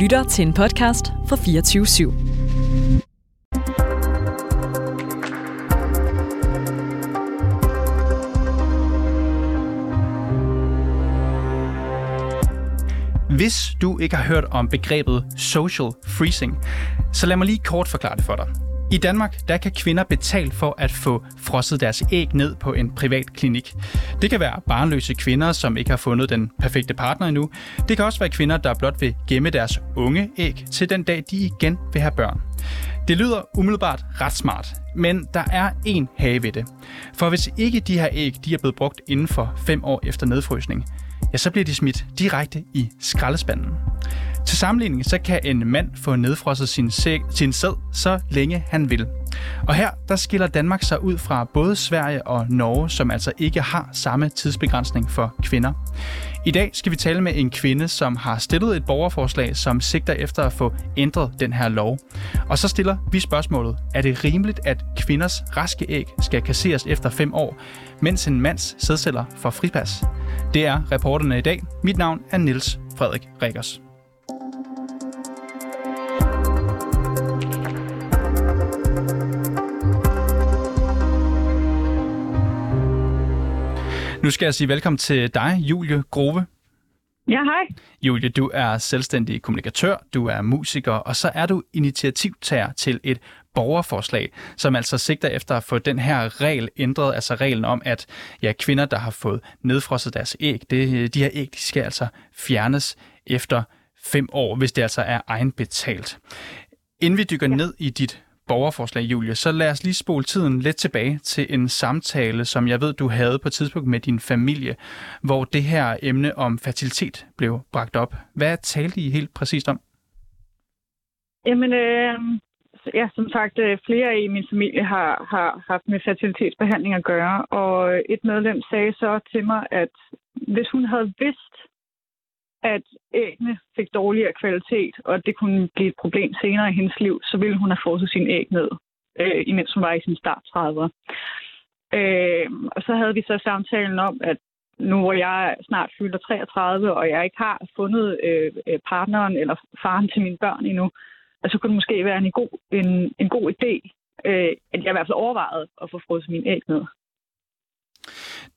lytter til en podcast fra 24 /7. Hvis du ikke har hørt om begrebet social freezing, så lad mig lige kort forklare det for dig. I Danmark der kan kvinder betale for at få frosset deres æg ned på en privat klinik. Det kan være barnløse kvinder, som ikke har fundet den perfekte partner endnu. Det kan også være kvinder, der blot vil gemme deres unge æg til den dag, de igen vil have børn. Det lyder umiddelbart ret smart, men der er en have ved det. For hvis ikke de her æg de er blevet brugt inden for 5 år efter nedfrysning, ja, så bliver de smidt direkte i skraldespanden. Til sammenligning så kan en mand få nedfrosset sin, sæ- sin sæd så længe han vil. Og her der skiller Danmark sig ud fra både Sverige og Norge, som altså ikke har samme tidsbegrænsning for kvinder. I dag skal vi tale med en kvinde, som har stillet et borgerforslag, som sigter efter at få ændret den her lov. Og så stiller vi spørgsmålet, er det rimeligt, at kvinders raske æg skal kasseres efter 5 år, mens en mands sædceller får fripas? Det er reporterne i dag. Mit navn er Niels Frederik Rikkers. Nu skal jeg sige velkommen til dig, Julie Grove. Ja, hej. Julie, du er selvstændig kommunikatør, du er musiker, og så er du initiativtager til et borgerforslag, som altså sigter efter at få den her regel ændret, altså reglen om, at ja, kvinder, der har fået nedfrosset deres æg, det, de her æg, de skal altså fjernes efter fem år, hvis det altså er egenbetalt. Inden vi dykker ja. ned i dit borgerforslag, Julie, så lad os lige spole tiden lidt tilbage til en samtale, som jeg ved, du havde på et tidspunkt med din familie, hvor det her emne om fertilitet blev bragt op. Hvad talte I helt præcist om? Jamen, øh, ja, som sagt, øh, flere i min familie har, har haft med fertilitetsbehandling at gøre, og et medlem sagde så til mig, at hvis hun havde vidst, at æggene fik dårligere kvalitet, og at det kunne blive et problem senere i hendes liv, så ville hun have frosset sin æg ned, øh, imens hun var i sin start 30'er. Øh, og så havde vi så samtalen om, at nu hvor jeg snart fylder 33, og jeg ikke har fundet øh, partneren eller faren til mine børn endnu, så kunne det måske være en god, en, en god idé, øh, at jeg i hvert fald overvejede at få frosset min æg ned.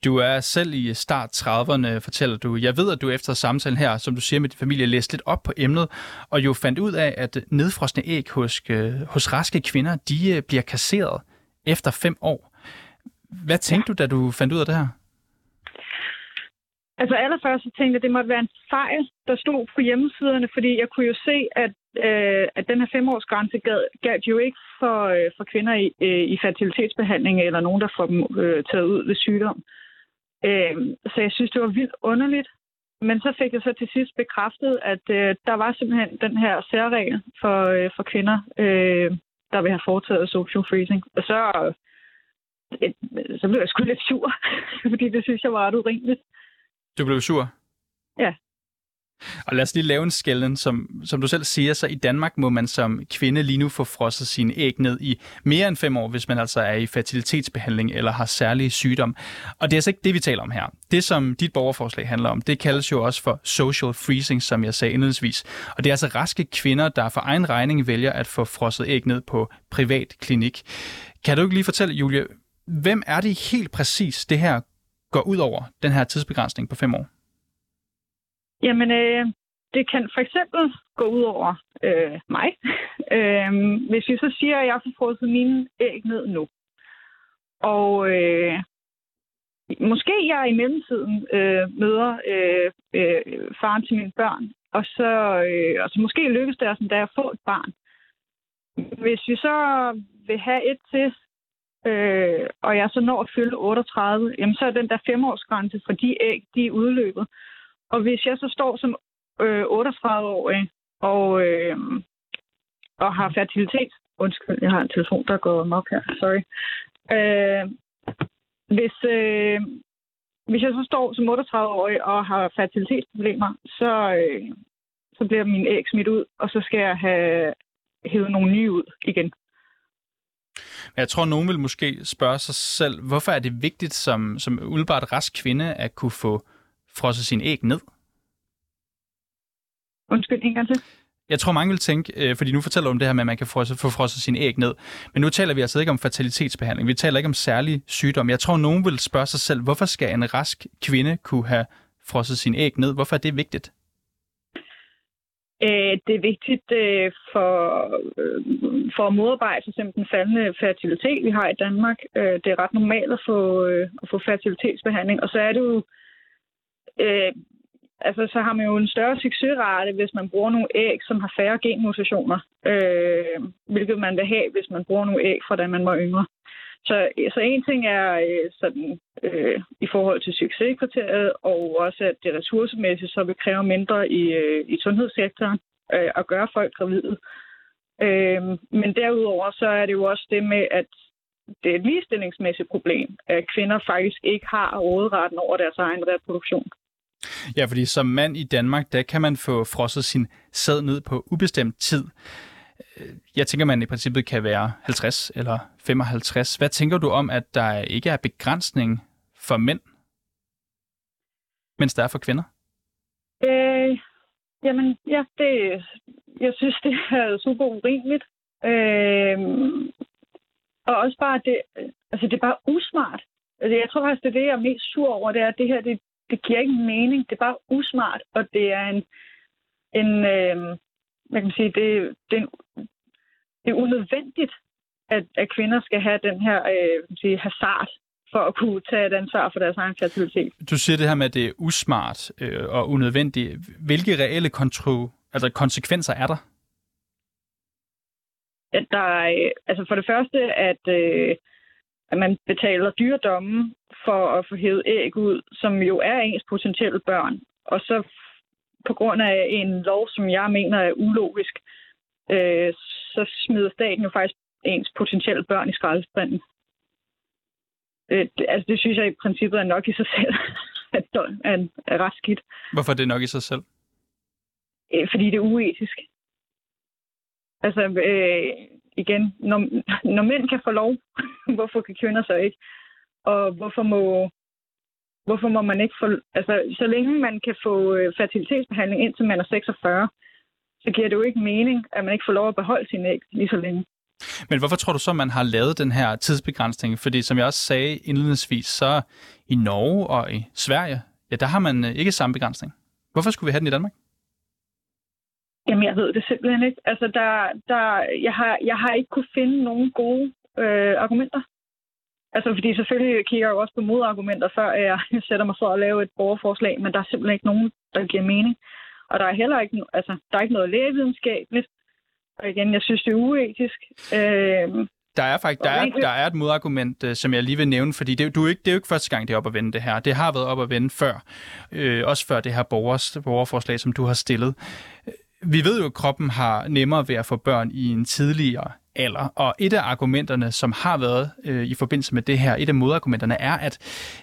Du er selv i start 30'erne, fortæller du. Jeg ved, at du efter samtalen her, som du siger med din familie, læste lidt op på emnet, og jo fandt ud af, at nedfrosne æg hos, øh, hos raske kvinder, de øh, bliver kasseret efter fem år. Hvad tænkte ja. du, da du fandt ud af det her? Altså allerførst så tænkte jeg, at det måtte være en fejl, der stod på hjemmesiderne, fordi jeg kunne jo se, at, øh, at den her femårsgrænse galt jo ikke for, øh, for kvinder i, øh, i fertilitetsbehandling eller nogen, der får dem øh, taget ud ved sygdom. Øh, så jeg synes, det var vildt underligt. Men så fik jeg så til sidst bekræftet, at øh, der var simpelthen den her særregel for, øh, for kvinder, øh, der vil have foretaget social freezing. Og så, øh, så blev jeg sgu lidt sur, fordi det synes jeg var ret urimeligt. Du blev sur? Ja. Og lad os lige lave en skælden. Som, som du selv siger, så i Danmark må man som kvinde lige nu få frosset sine æg ned i mere end fem år, hvis man altså er i fertilitetsbehandling eller har særlige sygdom. Og det er altså ikke det, vi taler om her. Det, som dit borgerforslag handler om, det kaldes jo også for social freezing, som jeg sagde indledningsvis. Og det er altså raske kvinder, der for egen regning vælger at få frosset æg ned på privat klinik. Kan du ikke lige fortælle, Julie, hvem er det helt præcis, det her går ud over den her tidsbegrænsning på fem år? Jamen, øh, det kan for eksempel gå ud over øh, mig. øh, hvis vi så siger, at jeg får frosset mine æg ned nu, og øh, måske jeg i mellemtiden øh, møder øh, øh, faren til mine børn, og så, øh, og så måske lykkes det os endda at få et barn. Hvis vi så vil have et til, øh, og jeg så når at fylde 38, jamen så er den der femårsgrænse for de æg, de er udløbet. Og hvis jeg så står som øh, 38-årig og, øh, og har fertilitet, undskyld, jeg har en telefon, der går nok her, sorry. Øh, hvis, øh, hvis jeg så står som 38-årig og har fertilitetsproblemer, så, øh, så bliver min æg smidt ud, og så skal jeg have hævet nogle nye ud igen. Jeg tror, nogen vil måske spørge sig selv, hvorfor er det vigtigt som, som uldbart rask kvinde at kunne få frosset sin æg ned? Undskyld, en gang til. Jeg tror, mange vil tænke, øh, fordi nu fortæller du om det her med, at man kan få frosset sine æg ned. Men nu taler vi altså ikke om fertilitetsbehandling. Vi taler ikke om særlig sygdom. Jeg tror, nogen vil spørge sig selv, hvorfor skal en rask kvinde kunne have frosset sine æg ned? Hvorfor er det vigtigt? Øh, det er vigtigt øh, for, øh, for at modarbejde for den faldende fertilitet, vi har i Danmark. Det er ret normalt at få, at få fertilitetsbehandling, og så er det jo Øh, altså, så har man jo en større succesrate, hvis man bruger nogle æg, som har færre genmutationer, øh, hvilket man vil have, hvis man bruger nogle æg fra da man var yngre. Så, så en ting er øh, sådan, øh, i forhold til succeskriteriet, og også at det ressourcemæssigt så vil kræve mindre i, øh, i sundhedssektoren øh, at gøre folk gravide. Øh, men derudover så er det jo også det med, at det er et ligestillingsmæssigt problem, at kvinder faktisk ikke har råderetten over deres egen reproduktion. Ja, fordi som mand i Danmark, der kan man få frosset sin sæd ned på ubestemt tid. Øh, jeg tænker, man i princippet kan være 50 eller 55. Hvad tænker du om, at der ikke er begrænsning for mænd, mens der er for kvinder? Øh, jamen, ja, det, jeg synes, det er super urimeligt. Øh, og også bare, det, altså, det er bare usmart. Altså, jeg tror faktisk, det er det, jeg er mest sur over, det er, at det her, det, det giver ikke mening. Det er bare usmart, og det er en, en øh, man kan sige, det, det, er en, det er unødvendigt, at, at kvinder skal have den her øh, sige, hasard for at kunne tage et ansvar for deres egen fertilitet. Du siger det her med, at det er usmart øh, og unødvendigt. Hvilke reelle kontro, altså konsekvenser er der? At der er, altså for det første, at, øh, at man betaler dyredomme for at få hævet æg ud, som jo er ens potentielle børn. Og så på grund af en lov, som jeg mener er ulogisk, øh, så smider staten jo faktisk ens potentielle børn i skraldespanden. Øh, det, altså det synes jeg i princippet er nok i sig selv, at er, er ret skidt. Hvorfor er det nok i sig selv? Øh, fordi det er uetisk. Altså, øh, igen, når, når mænd kan få lov, hvorfor kan kvinder så ikke? Og hvorfor må, hvorfor må man ikke få... Altså, så længe man kan få øh, fertilitetsbehandling indtil man er 46, så giver det jo ikke mening, at man ikke får lov at beholde sin æg lige så længe. Men hvorfor tror du så, man har lavet den her tidsbegrænsning? Fordi som jeg også sagde indledningsvis, så i Norge og i Sverige, ja, der har man øh, ikke samme begrænsning. Hvorfor skulle vi have den i Danmark? Jamen, jeg ved det simpelthen ikke. Altså, der, der, jeg, har, jeg har ikke kunne finde nogen gode øh, argumenter. Altså, fordi selvfølgelig kigger jeg jo også på modargumenter, før jeg sætter mig for at lave et borgerforslag, men der er simpelthen ikke nogen, der giver mening. Og der er heller ikke, altså, der er ikke noget lægevidenskabeligt. Og igen, jeg synes, det er uetisk. Øh, der er faktisk der er, der er et modargument, øh, som jeg lige vil nævne, fordi det, du er ikke, det er jo ikke første gang, det er op at vende det her. Det har været op at vende før, øh, også før det her borgers, borgerforslag, som du har stillet. Vi ved jo, at kroppen har nemmere ved at få børn i en tidligere alder, og et af argumenterne, som har været øh, i forbindelse med det her, et af modargumenterne er, at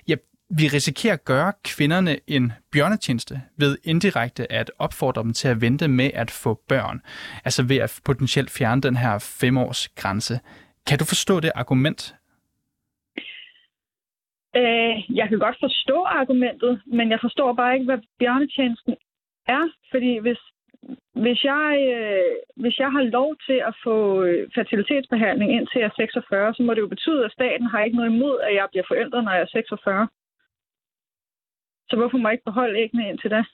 ja, vi risikerer at gøre kvinderne en bjørnetjeneste ved indirekte at opfordre dem til at vente med at få børn. Altså ved at potentielt fjerne den her femårs grænse. Kan du forstå det argument? Øh, jeg kan godt forstå argumentet, men jeg forstår bare ikke, hvad bjørnetjenesten er. Fordi hvis hvis jeg, øh, hvis jeg har lov til at få øh, fertilitetsbehandling indtil jeg er 46, så må det jo betyde, at staten har ikke noget imod, at jeg bliver forældre, når jeg er 46. Så hvorfor må jeg ikke beholde æggene indtil da?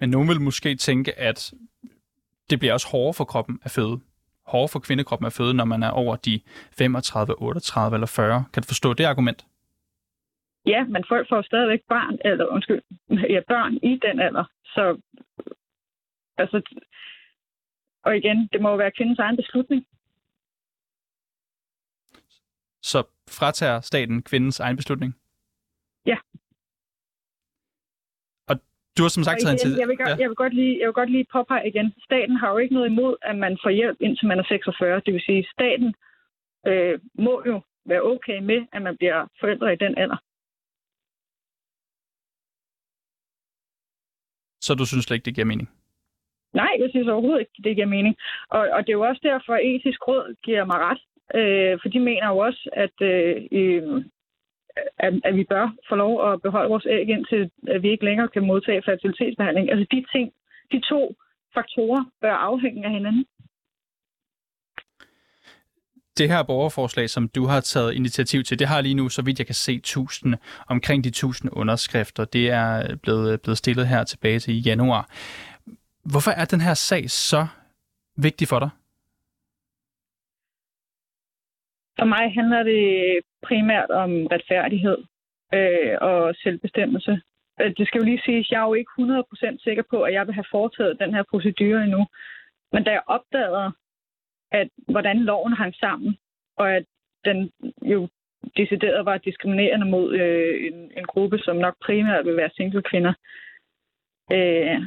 Men nogen vil måske tænke, at det bliver også hårdere for kroppen at føde. Hårdere for kvindekroppen at føde, når man er over de 35, 38 eller 40. Kan du forstå det argument? Ja, men folk får stadigvæk barn, eller undskyld, ja, børn i den alder. Så altså, og igen, det må jo være kvindens egen beslutning. Så fratager staten kvindens egen beslutning? Ja. Og du har som sagt taget en til... Jeg vil, godt, ja. jeg, vil godt lige, jeg vil godt lige påpege igen, staten har jo ikke noget imod, at man får hjælp indtil man er 46. Det vil sige, staten øh, må jo være okay med, at man bliver forældre i den alder. Så du synes slet ikke, det giver mening? Nej, jeg synes overhovedet ikke, det giver mening. Og, og det er jo også derfor, at etisk råd giver mig ret. Øh, for de mener jo også, at, øh, at, at vi bør få lov at beholde vores æg, indtil at vi ikke længere kan modtage fertilitetsbehandling. Altså de ting, de to faktorer bør afhænge af hinanden. Det her borgerforslag, som du har taget initiativ til, det har lige nu, så vidt jeg kan se, 1000, omkring de 1000 underskrifter. Det er blevet, blevet stillet her tilbage til januar. Hvorfor er den her sag så vigtig for dig? For mig handler det primært om retfærdighed øh, og selvbestemmelse. Øh, det skal jo lige siges, at jeg er jo ikke 100% sikker på, at jeg vil have foretaget den her procedure endnu. Men da jeg opdagede, at hvordan loven hang sammen, og at den jo decideret var diskriminerende mod øh, en, en gruppe, som nok primært vil være single kvinder, øh,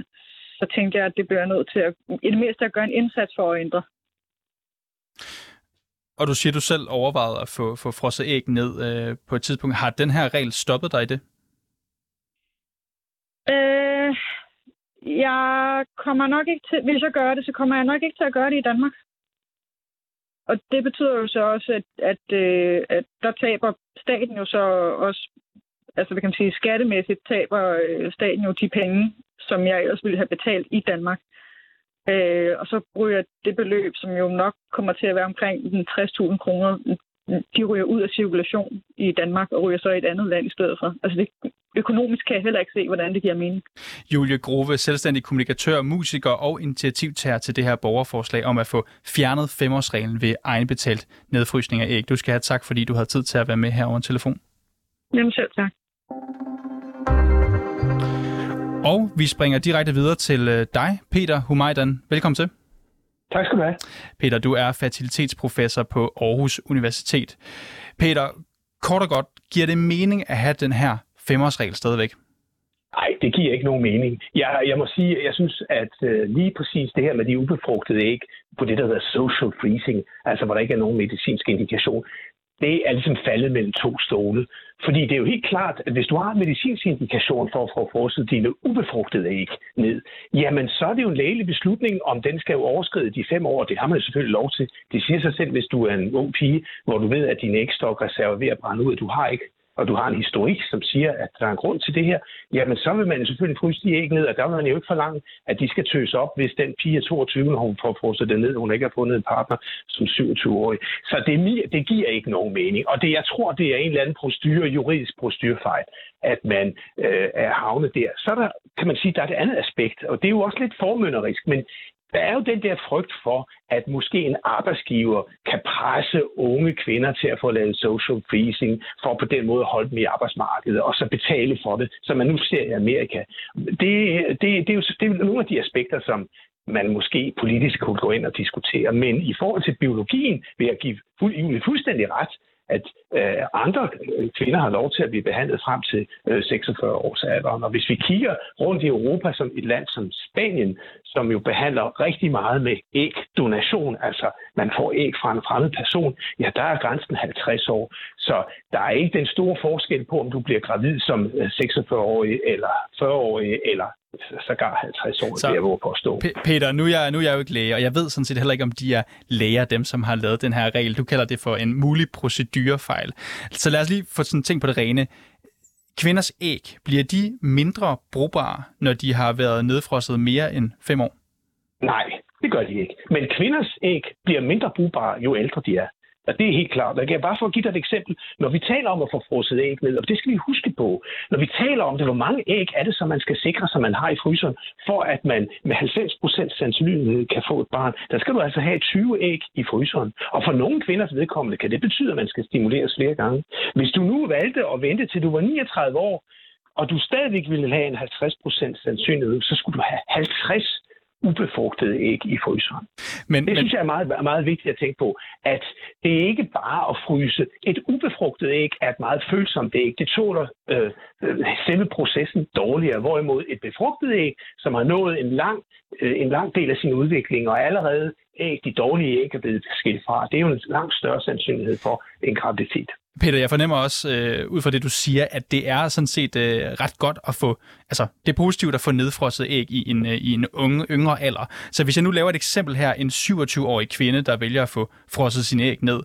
så tænkte jeg, at det bliver nødt til at, i det mindste at gøre en indsats for at ændre. Og du siger, at du selv overvejede at få, få frosset æg ned øh, på et tidspunkt. Har den her regel stoppet dig i det? Øh, jeg kommer nok ikke til, hvis jeg gør det, så kommer jeg nok ikke til at gøre det i Danmark. Og det betyder jo så også, at, at, øh, at der taber staten jo så også, altså hvad kan man sige, skattemæssigt taber øh, staten jo de penge, som jeg ellers ville have betalt i Danmark. Øh, og så ryger det beløb, som jo nok kommer til at være omkring 60.000 kroner, de ryger ud af cirkulation i Danmark og ryger så i et andet land i stedet for. Altså det, økonomisk kan jeg heller ikke se, hvordan det giver mening. Julie Grove, selvstændig kommunikatør, musiker og initiativtager til det her borgerforslag om at få fjernet femårsreglen ved egenbetalt nedfrysning af æg. Du skal have tak, fordi du havde tid til at være med her over en telefon. Jamen selv tak. Og vi springer direkte videre til øh, dig, Peter Humajdan. Velkommen til. Tak skal du have. Peter, du er fertilitetsprofessor på Aarhus Universitet. Peter, kort og godt, giver det mening at have den her femårsregel stadigvæk? Nej, det giver ikke nogen mening. Jeg, jeg må sige, jeg synes, at øh, lige præcis det her med de ubefrugtede æg på det, der hedder social freezing, altså hvor der ikke er nogen medicinsk indikation, det er ligesom faldet mellem to stole. Fordi det er jo helt klart, at hvis du har en medicinsk indikation for at få frosset dine ubefrugtede æg ned, jamen så er det jo en lægelig beslutning, om den skal jo overskride de fem år. Det har man jo selvfølgelig lov til. Det siger sig selv, hvis du er en ung pige, hvor du ved, at din ægstokreserve er ved at brænde ud, at du har ikke og du har en historik, som siger, at der er en grund til det her, jamen så vil man jo selvfølgelig fryse de æg ned, og der vil man jo ikke forlange, at de skal tøse op, hvis den pige er 22, når hun får frosset det ned, hun ikke har fundet en partner som 27-årig. Så det, det giver ikke nogen mening, og det, jeg tror, det er en eller anden prostyre, juridisk prostyrefejl, at man øh, er havnet der. Så der, kan man sige, der er det andet aspekt, og det er jo også lidt formynderisk, men der er jo den der frygt for, at måske en arbejdsgiver kan presse unge kvinder til at få lavet social freezing, for på den måde at holde dem i arbejdsmarkedet, og så betale for det, som man nu ser i Amerika. Det, det, det, er jo det er nogle af de aspekter, som man måske politisk kunne gå ind og diskutere. Men i forhold til biologien vil jeg give fuld, fuldstændig ret, at øh, andre øh, kvinder har lov til at blive behandlet frem til øh, 46 års alder. Og hvis vi kigger rundt i Europa som et land som Spanien, som jo behandler rigtig meget med ægdonation, altså man får æg fra en fremmed person, ja, der er grænsen 50 år. Så der er ikke den store forskel på, om du bliver gravid som øh, 46-årig eller 40-årig eller sågar 50 år, så, det jeg påstå. Peter, nu er, jeg, nu er jeg jo ikke læge, og jeg ved sådan set heller ikke, om de er læger, dem som har lavet den her regel. Du kalder det for en mulig procedurefejl. Så lad os lige få sådan ting på det rene. Kvinders æg, bliver de mindre brugbare, når de har været nedfrosset mere end fem år? Nej, det gør de ikke. Men kvinders æg bliver mindre brugbare, jo ældre de er. Og det er helt klart. Jeg kan bare for at give dig et eksempel. Når vi taler om at få frosset æg ned, og det skal vi huske på, når vi taler om det, hvor mange æg er det, som man skal sikre, som man har i fryseren, for at man med 90% sandsynlighed kan få et barn, der skal du altså have 20 æg i fryseren. Og for nogle kvinders vedkommende kan det betyde, at man skal stimuleres flere gange. Hvis du nu valgte at vente til du var 39 år, og du stadigvæk ville have en 50% sandsynlighed, så skulle du have 50 ubefrugtede æg i fryseren. Men, det men... synes jeg er meget, meget vigtigt at tænke på, at det er ikke bare at fryse. Et ubefrugtet æg er et meget følsomt æg. Det tåler øh, øh, selve processen dårligere, hvorimod et befrugtet æg, som har nået en lang, øh, en lang del af sin udvikling, og allerede æg, de dårlige æg er blevet skilt fra, det er jo en langt større sandsynlighed for en graviditet. Peter, jeg fornemmer også, øh, ud fra det du siger, at det er sådan set øh, ret godt at få, altså det er positivt at få nedfrosset æg i en, øh, i en unge, yngre alder. Så hvis jeg nu laver et eksempel her, en 27-årig kvinde, der vælger at få frosset sine æg ned,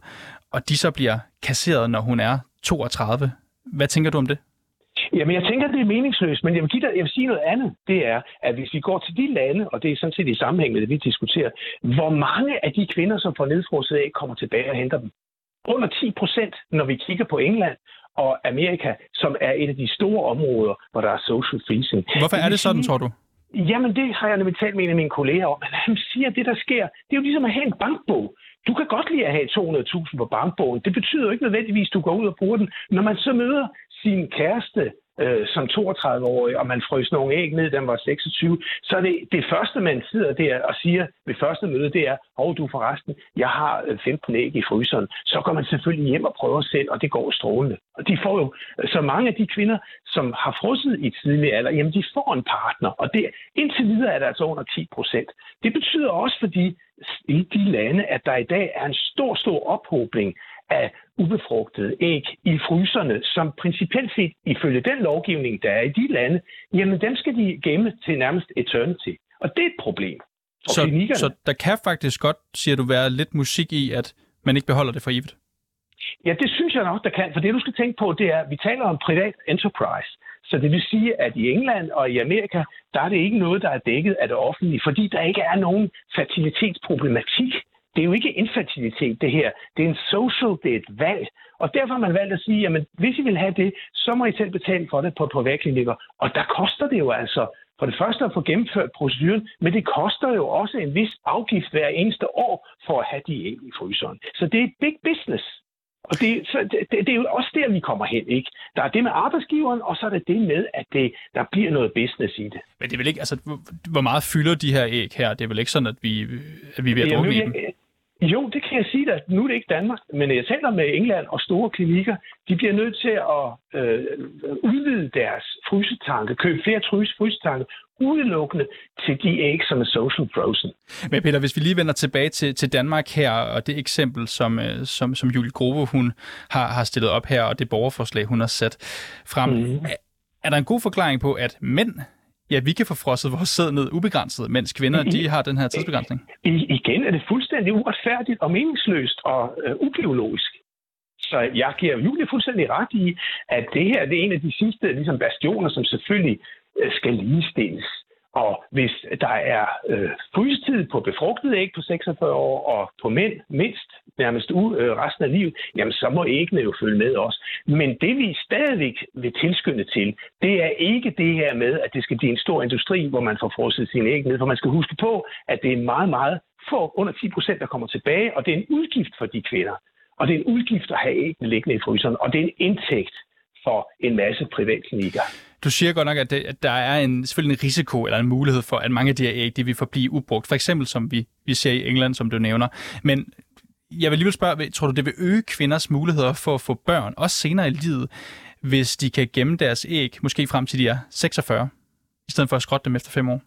og de så bliver kasseret, når hun er 32, hvad tænker du om det? Jamen, jeg tænker, det er meningsløst, men jeg vil, give dig, jeg vil sige noget andet. Det er, at hvis vi går til de lande, og det er sådan set i sammenhæng med det, vi diskuterer, hvor mange af de kvinder, som får nedfrosset æg, kommer tilbage og henter dem? Under 10 procent, når vi kigger på England og Amerika, som er et af de store områder, hvor der er social freezing. Hvorfor er det sådan, tror du? Jamen, det har jeg nemlig talt med en af mine kolleger om. Han siger, at det, der sker, det er jo ligesom at have en bankbog. Du kan godt lide at have 200.000 på bankbogen. Det betyder jo ikke nødvendigvis, at du går ud og bruger den. Når man så møder sin kæreste øh, som 32-årig, og man frøs nogle æg ned, den var 26, så er det, det første, man sidder der og siger ved første møde, det er, hov du forresten, jeg har øh, 15 æg i fryseren. Så går man selvfølgelig hjem og prøver selv, og det går strålende. Og de får jo, øh, så mange af de kvinder, som har frosset i tidlig alder, jamen de får en partner, og det, indtil videre er det altså under 10 procent. Det betyder også, fordi i de lande, at der i dag er en stor, stor ophobning af ubefrugtede æg i fryserne, som principielt set, ifølge den lovgivning, der er i de lande, jamen dem skal de gemme til nærmest eternity. Og det er et problem. så, så der kan faktisk godt, siger du, være lidt musik i, at man ikke beholder det for evigt? Ja, det synes jeg nok, der kan. For det, du skal tænke på, det er, at vi taler om privat enterprise. Så det vil sige, at i England og i Amerika, der er det ikke noget, der er dækket af det offentlige, fordi der ikke er nogen fertilitetsproblematik. Det er jo ikke infertilitet, det her. Det er en social, det er et valg. Og derfor har man valgt at sige, at hvis I vil have det, så må I selv betale for det på privatklinikker. Og der koster det jo altså for det første at få gennemført proceduren, men det koster jo også en vis afgift hver eneste år for at have de æg i fryseren. Så det er et big business. Og det, så det, det, det er jo også der, vi kommer hen, ikke? Der er det med arbejdsgiveren, og så er det det med, at det, der bliver noget business i det. Men det er vel ikke, altså, hvor meget fylder de her æg her? Det er vel ikke sådan, at vi, at vi er ved at drukke i dem? Jo, det kan jeg sige dig. Nu er det ikke Danmark, men jeg taler med England og store klinikker. De bliver nødt til at øh, udvide deres frysetanke, købe flere frysetanke, udelukkende til de æg, som er social frozen. Men Peter, hvis vi lige vender tilbage til, til Danmark her, og det eksempel, som, øh, som, som Julie Grove hun har, har stillet op her, og det borgerforslag, hun har sat frem. Mm. Er, er der en god forklaring på, at mænd ja, vi kan få frosset vores sæd ned ubegrænset, mens kvinder, I, de har den her tidsbegrænsning? I, igen er det fuldstændig uretfærdigt og meningsløst og øh, ubiologisk. Så jeg giver Julie fuldstændig ret i, at det her det er en af de sidste ligesom bastioner, som selvfølgelig øh, skal ligestilles. Og hvis der er øh, frystid på befrugtede æg på 46 år, og på mænd mindst nærmest u, øh, resten af livet, jamen så må æggene jo følge med også. Men det vi stadigvæk vil tilskynde til, det er ikke det her med, at det skal blive en stor industri, hvor man får frosset sine æg ned. For man skal huske på, at det er meget, meget få, under 10 procent, der kommer tilbage, og det er en udgift for de kvinder. Og det er en udgift at have æggene liggende i fryseren, og det er en indtægt for en masse privatklinikker. Du siger godt nok, at, det, at der er en, selvfølgelig en risiko eller en mulighed for, at mange af de her æg de vil forblive ubrugt. For eksempel som vi, vi ser i England, som du nævner. Men jeg vil alligevel spørge, tror du, det vil øge kvinders muligheder for at få børn, også senere i livet, hvis de kan gemme deres æg, måske frem til de er 46, i stedet for at skrotte dem efter fem år?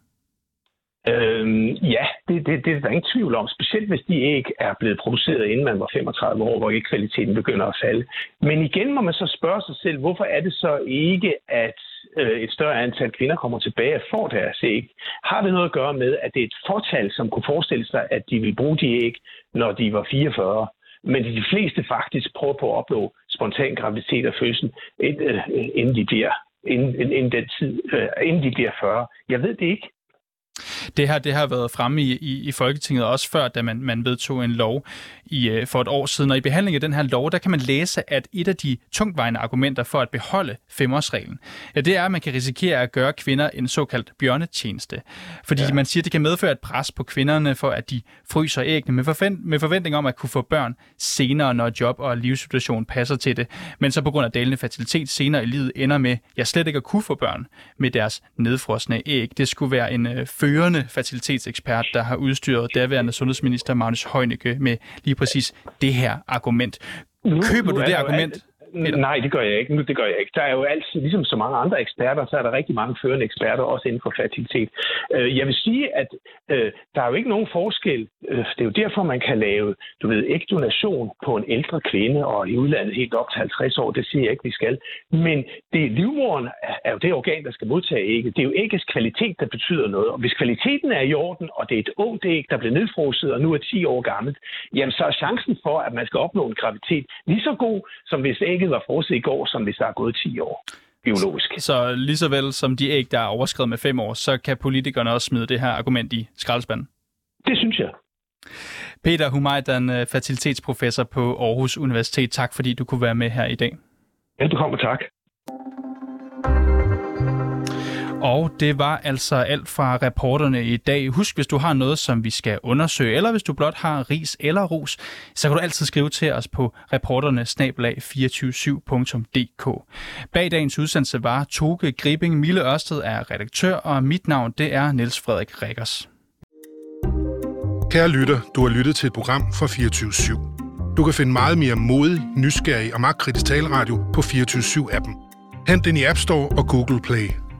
Øhm, ja, det, det, det er der ingen tvivl om. Specielt hvis de æg er blevet produceret, inden man var 35 år, hvor ikke kvaliteten begynder at falde. Men igen må man så spørge sig selv, hvorfor er det så ikke, at øh, et større antal kvinder kommer tilbage og får deres æg? Har det noget at gøre med, at det er et fortal, som kunne forestille sig, at de vil bruge de æg, når de var 44? men de fleste faktisk prøver på at opnå spontan graviditet og fødsel, øh, inden de bliver, inden, inden, den tid, øh, inden de bliver 40. Jeg ved det ikke. Det her det har været fremme i, i, i Folketinget også før, da man, man vedtog en lov i, øh, for et år siden. Og i behandling af den her lov, der kan man læse, at et af de tungtvejende argumenter for at beholde femårsreglen, ja, det er, at man kan risikere at gøre kvinder en såkaldt bjørnetjeneste. Fordi ja. man siger, at det kan medføre et pres på kvinderne for, at de fryser æggene med, forvent, med forventning om at kunne få børn senere, når job og livssituation passer til det. Men så på grund af dalende fertilitet senere i livet ender med, jeg slet ikke at kunne få børn med deres nedfrosne æg. Det skulle være en øh, førende fertilitetsekspert, der har udstyret daværende sundhedsminister Magnus Heunicke med lige præcis det her argument. Køber du det argument? Peter? Nej, det gør jeg ikke. Nu, det gør jeg ikke. Der er jo altid, ligesom så mange andre eksperter, så er der rigtig mange førende eksperter, også inden for fertilitet. Øh, jeg vil sige, at øh, der er jo ikke nogen forskel. Øh, det er jo derfor, man kan lave, du ved, ægdonation på en ældre kvinde, og i udlandet helt op til 50 år, det siger jeg ikke, vi skal. Men det livmoren er jo det organ, der skal modtage ægget. Det er jo æggets kvalitet, der betyder noget. Og hvis kvaliteten er i orden, og det er et ungt æg, der bliver nedfrosset og nu er 10 år gammelt, jamen så er chancen for, at man skal opnå en graviditet lige så god, som hvis ægget var frosset i går, som hvis der er gået 10 år. biologisk. Så lige så vel som de æg, der er overskrevet med fem år, så kan politikerne også smide det her argument i skraldespanden? Det synes jeg. Peter Humajdan, fertilitetsprofessor på Aarhus Universitet. Tak fordi du kunne være med her i dag. Velbekomme, tak. Og det var altså alt fra reporterne i dag. Husk, hvis du har noget, som vi skal undersøge, eller hvis du blot har ris eller ros, så kan du altid skrive til os på reporterne 247dk Bag dagens udsendelse var Toge Gribing. Mille Ørsted er redaktør, og mit navn det er Niels Frederik Rikkers. Kære lytter, du har lyttet til et program fra 24 /7. Du kan finde meget mere modig, nysgerrig og magtkritisk taleradio på 24 7 appen Hent den i App Store og Google Play.